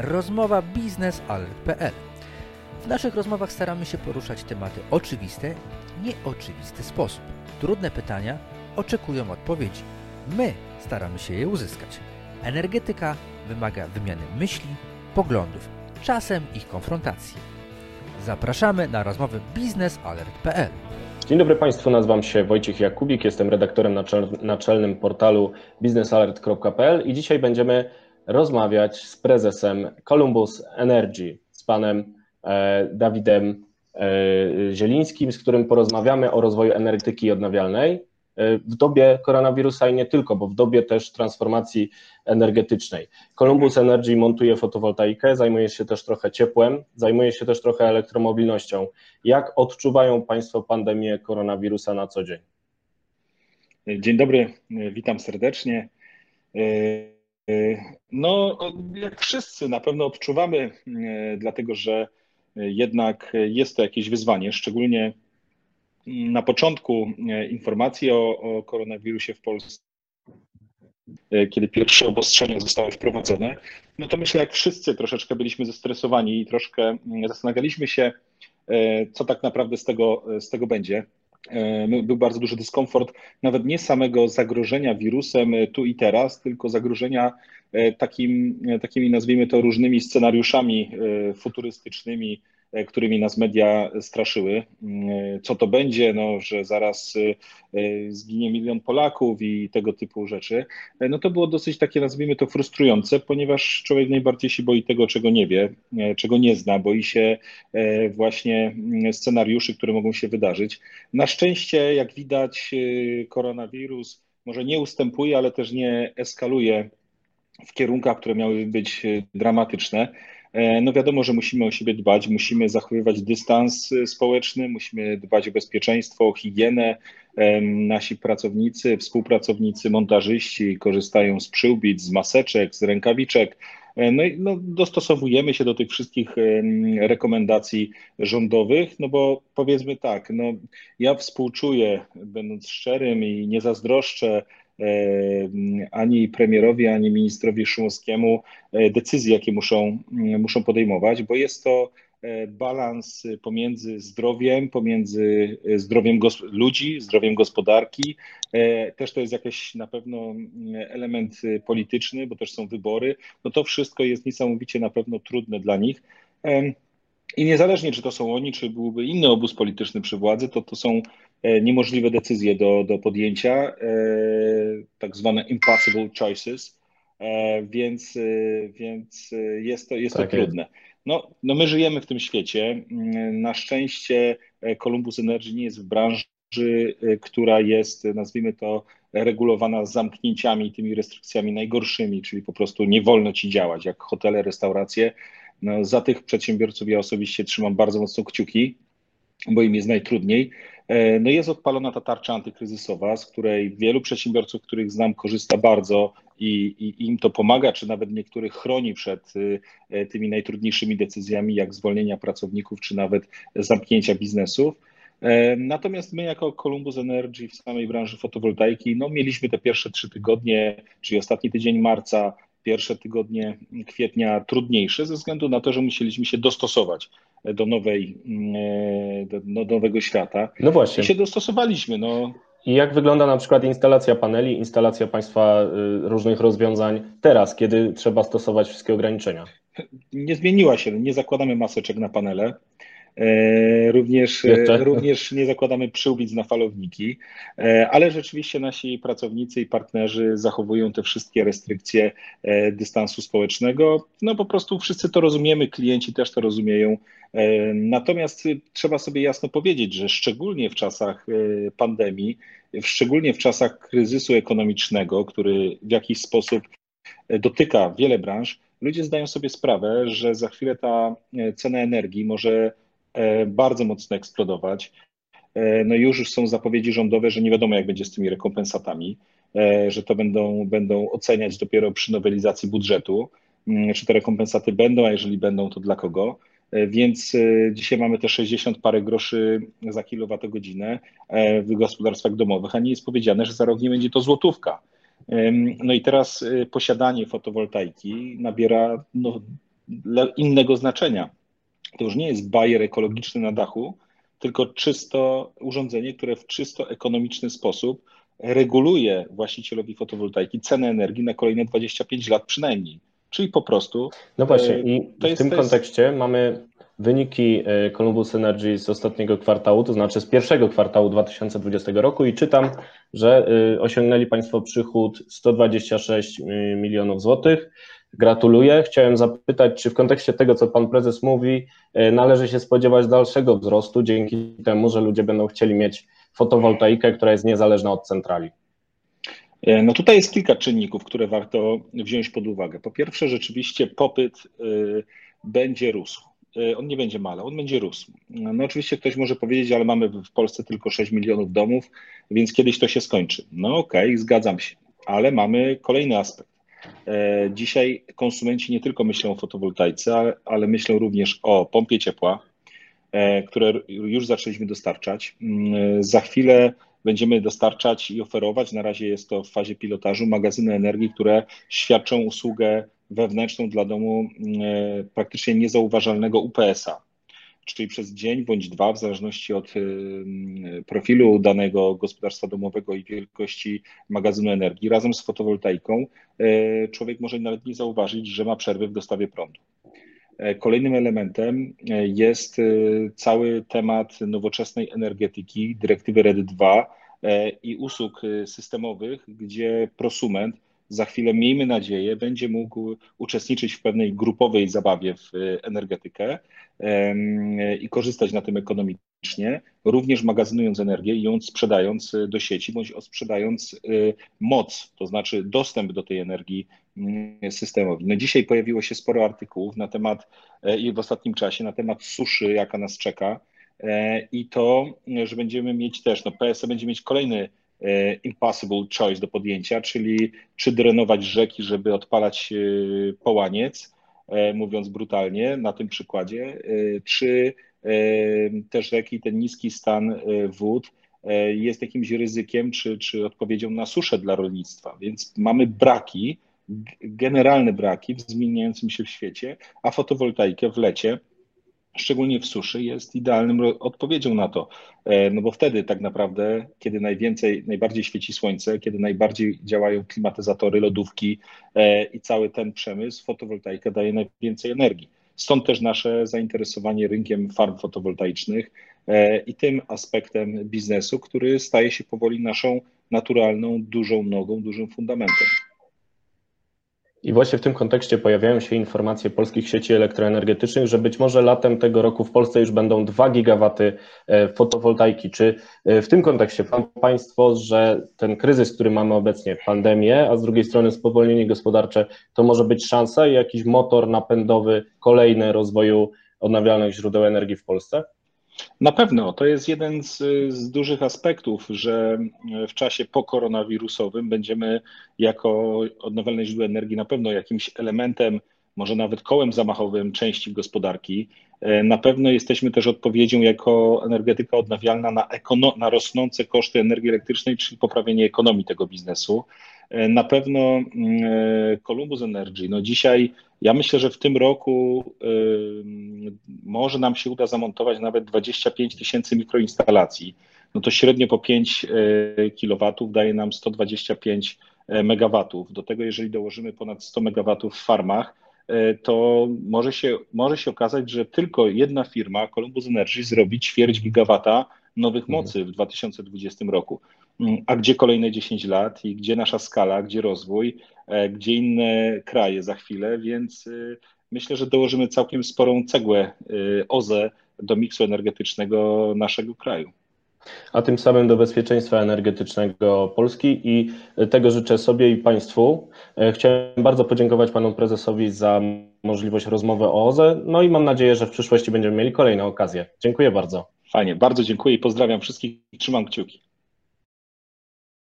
rozmowa biznesalert.pl. W naszych rozmowach staramy się poruszać tematy oczywiste, nieoczywisty sposób. Trudne pytania oczekują odpowiedzi. My staramy się je uzyskać. Energetyka wymaga wymiany myśli, poglądów, czasem ich konfrontacji. Zapraszamy na rozmowy biznesalert.pl. Dzień dobry Państwu, nazywam się Wojciech Jakubik, jestem redaktorem naczelnym portalu biznesalert.pl i dzisiaj będziemy rozmawiać z prezesem Columbus Energy, z panem e, Dawidem e, Zielińskim, z którym porozmawiamy o rozwoju energetyki odnawialnej e, w dobie koronawirusa i nie tylko, bo w dobie też transformacji energetycznej. Columbus Energy montuje fotowoltaikę, zajmuje się też trochę ciepłem, zajmuje się też trochę elektromobilnością. Jak odczuwają Państwo pandemię koronawirusa na co dzień? Dzień dobry, witam serdecznie. No, jak wszyscy na pewno odczuwamy, dlatego że jednak jest to jakieś wyzwanie, szczególnie na początku informacji o, o koronawirusie w Polsce, kiedy pierwsze obostrzenia zostały wprowadzone, no to myślę, jak wszyscy troszeczkę byliśmy zestresowani i troszkę zastanawialiśmy się, co tak naprawdę z tego, z tego będzie. E, był bardzo duży dyskomfort, nawet nie samego zagrożenia wirusem e, tu i teraz, tylko zagrożenia e, takim, takimi, nazwijmy to, różnymi scenariuszami futurystycznymi, którymi nas media straszyły. Mm, co to będzie, no, że zaraz e, zginie milion Polaków i tego typu rzeczy. E, no to było dosyć takie, nazwijmy to, frustrujące, ponieważ człowiek najbardziej się boi tego, czego nie wie, czego nie zna, boi się właśnie mm, scenariuszy, które mogą się wydarzyć. Na szczęście, jak widać, koronawirus może nie ustępuje, ale też nie eskaluje w kierunkach, które miały być dramatyczne. E, no wiadomo, że musimy o siebie dbać, musimy zachowywać dystans e, społeczny, musimy dbać o bezpieczeństwo, o higienę. E, nasi pracownicy, współpracownicy, montażyści korzystają z przyłbic, z maseczek, z rękawiczek. No i no, dostosowujemy się do tych wszystkich rekomendacji rządowych, no bo powiedzmy tak, no, ja współczuję, będąc szczerym i nie zazdroszczę ani premierowi, ani ministrowi Szumowskiemu e, decyzje, jakie muszą, mm, muszą podejmować, bo jest to e, balans pomiędzy zdrowiem, pomiędzy e, zdrowiem ludzi, zdrowiem gospodarki. Też to jest jakiś na pewno mm, element polityczny, bo też są wybory. No to wszystko jest niesamowicie na pewno trudne dla nich. I niezależnie, czy to są oni, czy byłby inny obóz polityczny przy władzy, to to są e, niemożliwe decyzje do, do podjęcia, e, tak zwane impossible choices, e, więc, więc jest to, jest tak to trudne. No, no my żyjemy w tym świecie. Mm, na szczęście Columbus Energy nie jest w branży, która jest, nazwijmy to, regulowana z zamknięciami i tymi restrykcjami najgorszymi, czyli po prostu nie wolno ci działać, jak hotele, restauracje no, za tych przedsiębiorców ja osobiście trzymam bardzo mocno kciuki, bo im jest najtrudniej. E, no jest odpalona ta tarcza antykryzysowa, z której wielu przedsiębiorców, których znam, korzysta bardzo i, i, im to pomaga, czy nawet niektórych chroni przed e, tymi najtrudniejszymi decyzjami, jak zwolnienia pracowników, czy nawet zamknięcia biznesów. E, natomiast my jako Columbus Energy w samej branży fotowoltaiki, no mieliśmy te pierwsze trzy tygodnie, czyli ostatni tydzień marca, pierwsze tygodnie kwietnia trudniejsze ze względu na to, że musieliśmy się dostosować do, nowej, mm, do, do nowego świata. No właśnie. I się dostosowaliśmy. No. I jak wygląda na przykład instalacja paneli, instalacja Państwa y, różnych rozwiązań teraz, kiedy trzeba stosować wszystkie ograniczenia? Nie zmieniła się. Nie zakładamy maseczek na panele. E, również, e, również nie zakładamy przyłbic na falowniki, e, ale rzeczywiście nasi pracownicy i partnerzy zachowują te wszystkie restrykcje dystansu społecznego. No po prostu wszyscy to rozumiemy, klienci też to rozumieją. Natomiast trzeba sobie jasno powiedzieć, że szczególnie w czasach pandemii, szczególnie w czasach kryzysu ekonomicznego, który w jakiś sposób dotyka wiele branż, ludzie zdają sobie sprawę, że za chwilę ta cena energii może bardzo mocno eksplodować. E, no już są zapowiedzi rządowe, że nie wiadomo, jak będzie z tymi rekompensatami, e, że to będą, będą oceniać dopiero przy nowelizacji budżetu, mm, czy te rekompensaty będą, a jeżeli będą, to dla kogo. Więc dzisiaj mamy te 60 parę groszy za kilowatogodzinę w gospodarstwach domowych, a nie jest powiedziane, że za rok nie będzie to złotówka. No i teraz posiadanie fotowoltaiki nabiera no, innego znaczenia. To już nie jest bajer ekologiczny na dachu, tylko czysto urządzenie, które w czysto ekonomiczny sposób reguluje właścicielowi fotowoltaiki cenę energii na kolejne 25 lat przynajmniej. Czyli po prostu. No właśnie, e, i w jest, tym kontekście jest... mamy wyniki e, Columbus Energy z ostatniego kwartału, to znaczy z pierwszego kwartału 2020 roku i czytam, że e, osiągnęli Państwo przychód 126 milionów złotych. Gratuluję. Chciałem zapytać, czy w kontekście tego, co Pan Prezes mówi, należy się spodziewać dalszego wzrostu dzięki temu, że ludzie będą chcieli mieć fotowoltaikę, która jest niezależna od centrali? E, no tutaj jest kilka czynników, które warto wziąć pod uwagę. Po pierwsze, rzeczywiście popyt e, będzie rósł. E, on nie będzie malał, on będzie rósł. No oczywiście ktoś może powiedzieć, ale mamy w Polsce tylko 6 milionów domów, więc kiedyś to się skończy. No okej, okay, zgadzam się, ale mamy kolejny aspekt. Dzisiaj konsumenci nie tylko myślą o fotowoltaice, ale myślą również o pompie ciepła, które już zaczęliśmy dostarczać. Mm, za chwilę będziemy dostarczać i oferować, na razie jest to w fazie pilotażu, magazyny energii, które świadczą usługę wewnętrzną dla domu e, praktycznie niezauważalnego UPS-a. Czyli przez dzień bądź dwa, w zależności od e, profilu danego gospodarstwa domowego i wielkości magazynu energii, razem z fotowoltaiką, e, człowiek może nawet nie zauważyć, że ma przerwy w dostawie prądu. Kolejnym elementem jest cały temat nowoczesnej energetyki, dyrektywy RED 2 i usług systemowych, gdzie prosument za chwilę, miejmy nadzieję, będzie mógł uczestniczyć w pewnej grupowej zabawie w energetykę i korzystać na tym ekonomicznie, również magazynując energię i ją sprzedając do sieci, bądź sprzedając moc, to znaczy dostęp do tej energii Mm, systemowi. No dzisiaj pojawiło się sporo artykułów na temat e, i w ostatnim czasie na temat suszy, jaka nas czeka e, i to, że będziemy mieć też, no PSE będzie mieć kolejny e, impossible choice do podjęcia, czyli czy drenować rzeki, żeby odpalać połaniec, mówiąc brutalnie na tym przykładzie, czy te rzeki, ten niski stan wód jest jakimś ryzykiem, czy, czy odpowiedzią na suszę dla rolnictwa. Więc mamy braki, generalne braki w zmieniającym się w świecie, a fotowoltaikę w lecie, szczególnie w suszy, jest idealnym odpowiedzią na to. E, no bo wtedy tak naprawdę, kiedy najwięcej, najbardziej świeci słońce, kiedy najbardziej działają klimatyzatory, lodówki e, i cały ten przemysł, fotowoltaika daje najwięcej energii. Stąd też nasze zainteresowanie rynkiem farm fotowoltaicznych e, i tym aspektem biznesu, który staje się powoli naszą naturalną, dużą nogą, dużym fundamentem. I właśnie w tym kontekście pojawiają się informacje polskich sieci elektroenergetycznych, że być może latem tego roku w Polsce już będą 2 gigawaty e, fotowoltaiki. Czy e, w tym kontekście Pan Państwo, że ten kryzys, który mamy obecnie, pandemię, a z drugiej strony spowolnienie gospodarcze, to może być szansa i jakiś motor napędowy kolejny rozwoju odnawialnych źródeł energii w Polsce? Na pewno to jest jeden z, z, dużych aspektów, że w czasie pokoronawirusowym będziemy jako odnawialne źródła energii na pewno jakimś elementem, może nawet kołem zamachowym części gospodarki. Na pewno jesteśmy też odpowiedzią jako energetyka odnawialna na, ekono, na rosnące koszty energii elektrycznej, czyli poprawienie ekonomii tego biznesu. Na pewno mm, Columbus Energy, no dzisiaj ja myślę, że w tym roku może nam się uda zamontować nawet 25 tysięcy mikroinstalacji. No to średnio po 5 y, kW daje nam 125 y, MW. Do tego, jeżeli dołożymy ponad 100 MW w farmach, y, to może się, może się okazać, że tylko jedna firma, Columbus Energy, zrobi ćwierć gigawata nowych mhm. mocy w 2020 roku. A gdzie kolejne 10 lat i gdzie nasza skala, gdzie rozwój, e, gdzie inne kraje za chwilę, więc y, myślę, że dołożymy całkiem sporą cegłę y, OZE do miksu energetycznego naszego kraju. A tym samym do bezpieczeństwa energetycznego Polski i tego życzę sobie i Państwu. E, chciałem bardzo podziękować Panu Prezesowi za możliwość rozmowy o OZE, no i mam nadzieję, że w przyszłości będziemy mieli kolejne okazje. Dziękuję bardzo. Fajnie, bardzo dziękuję i pozdrawiam wszystkich. Trzymam kciuki.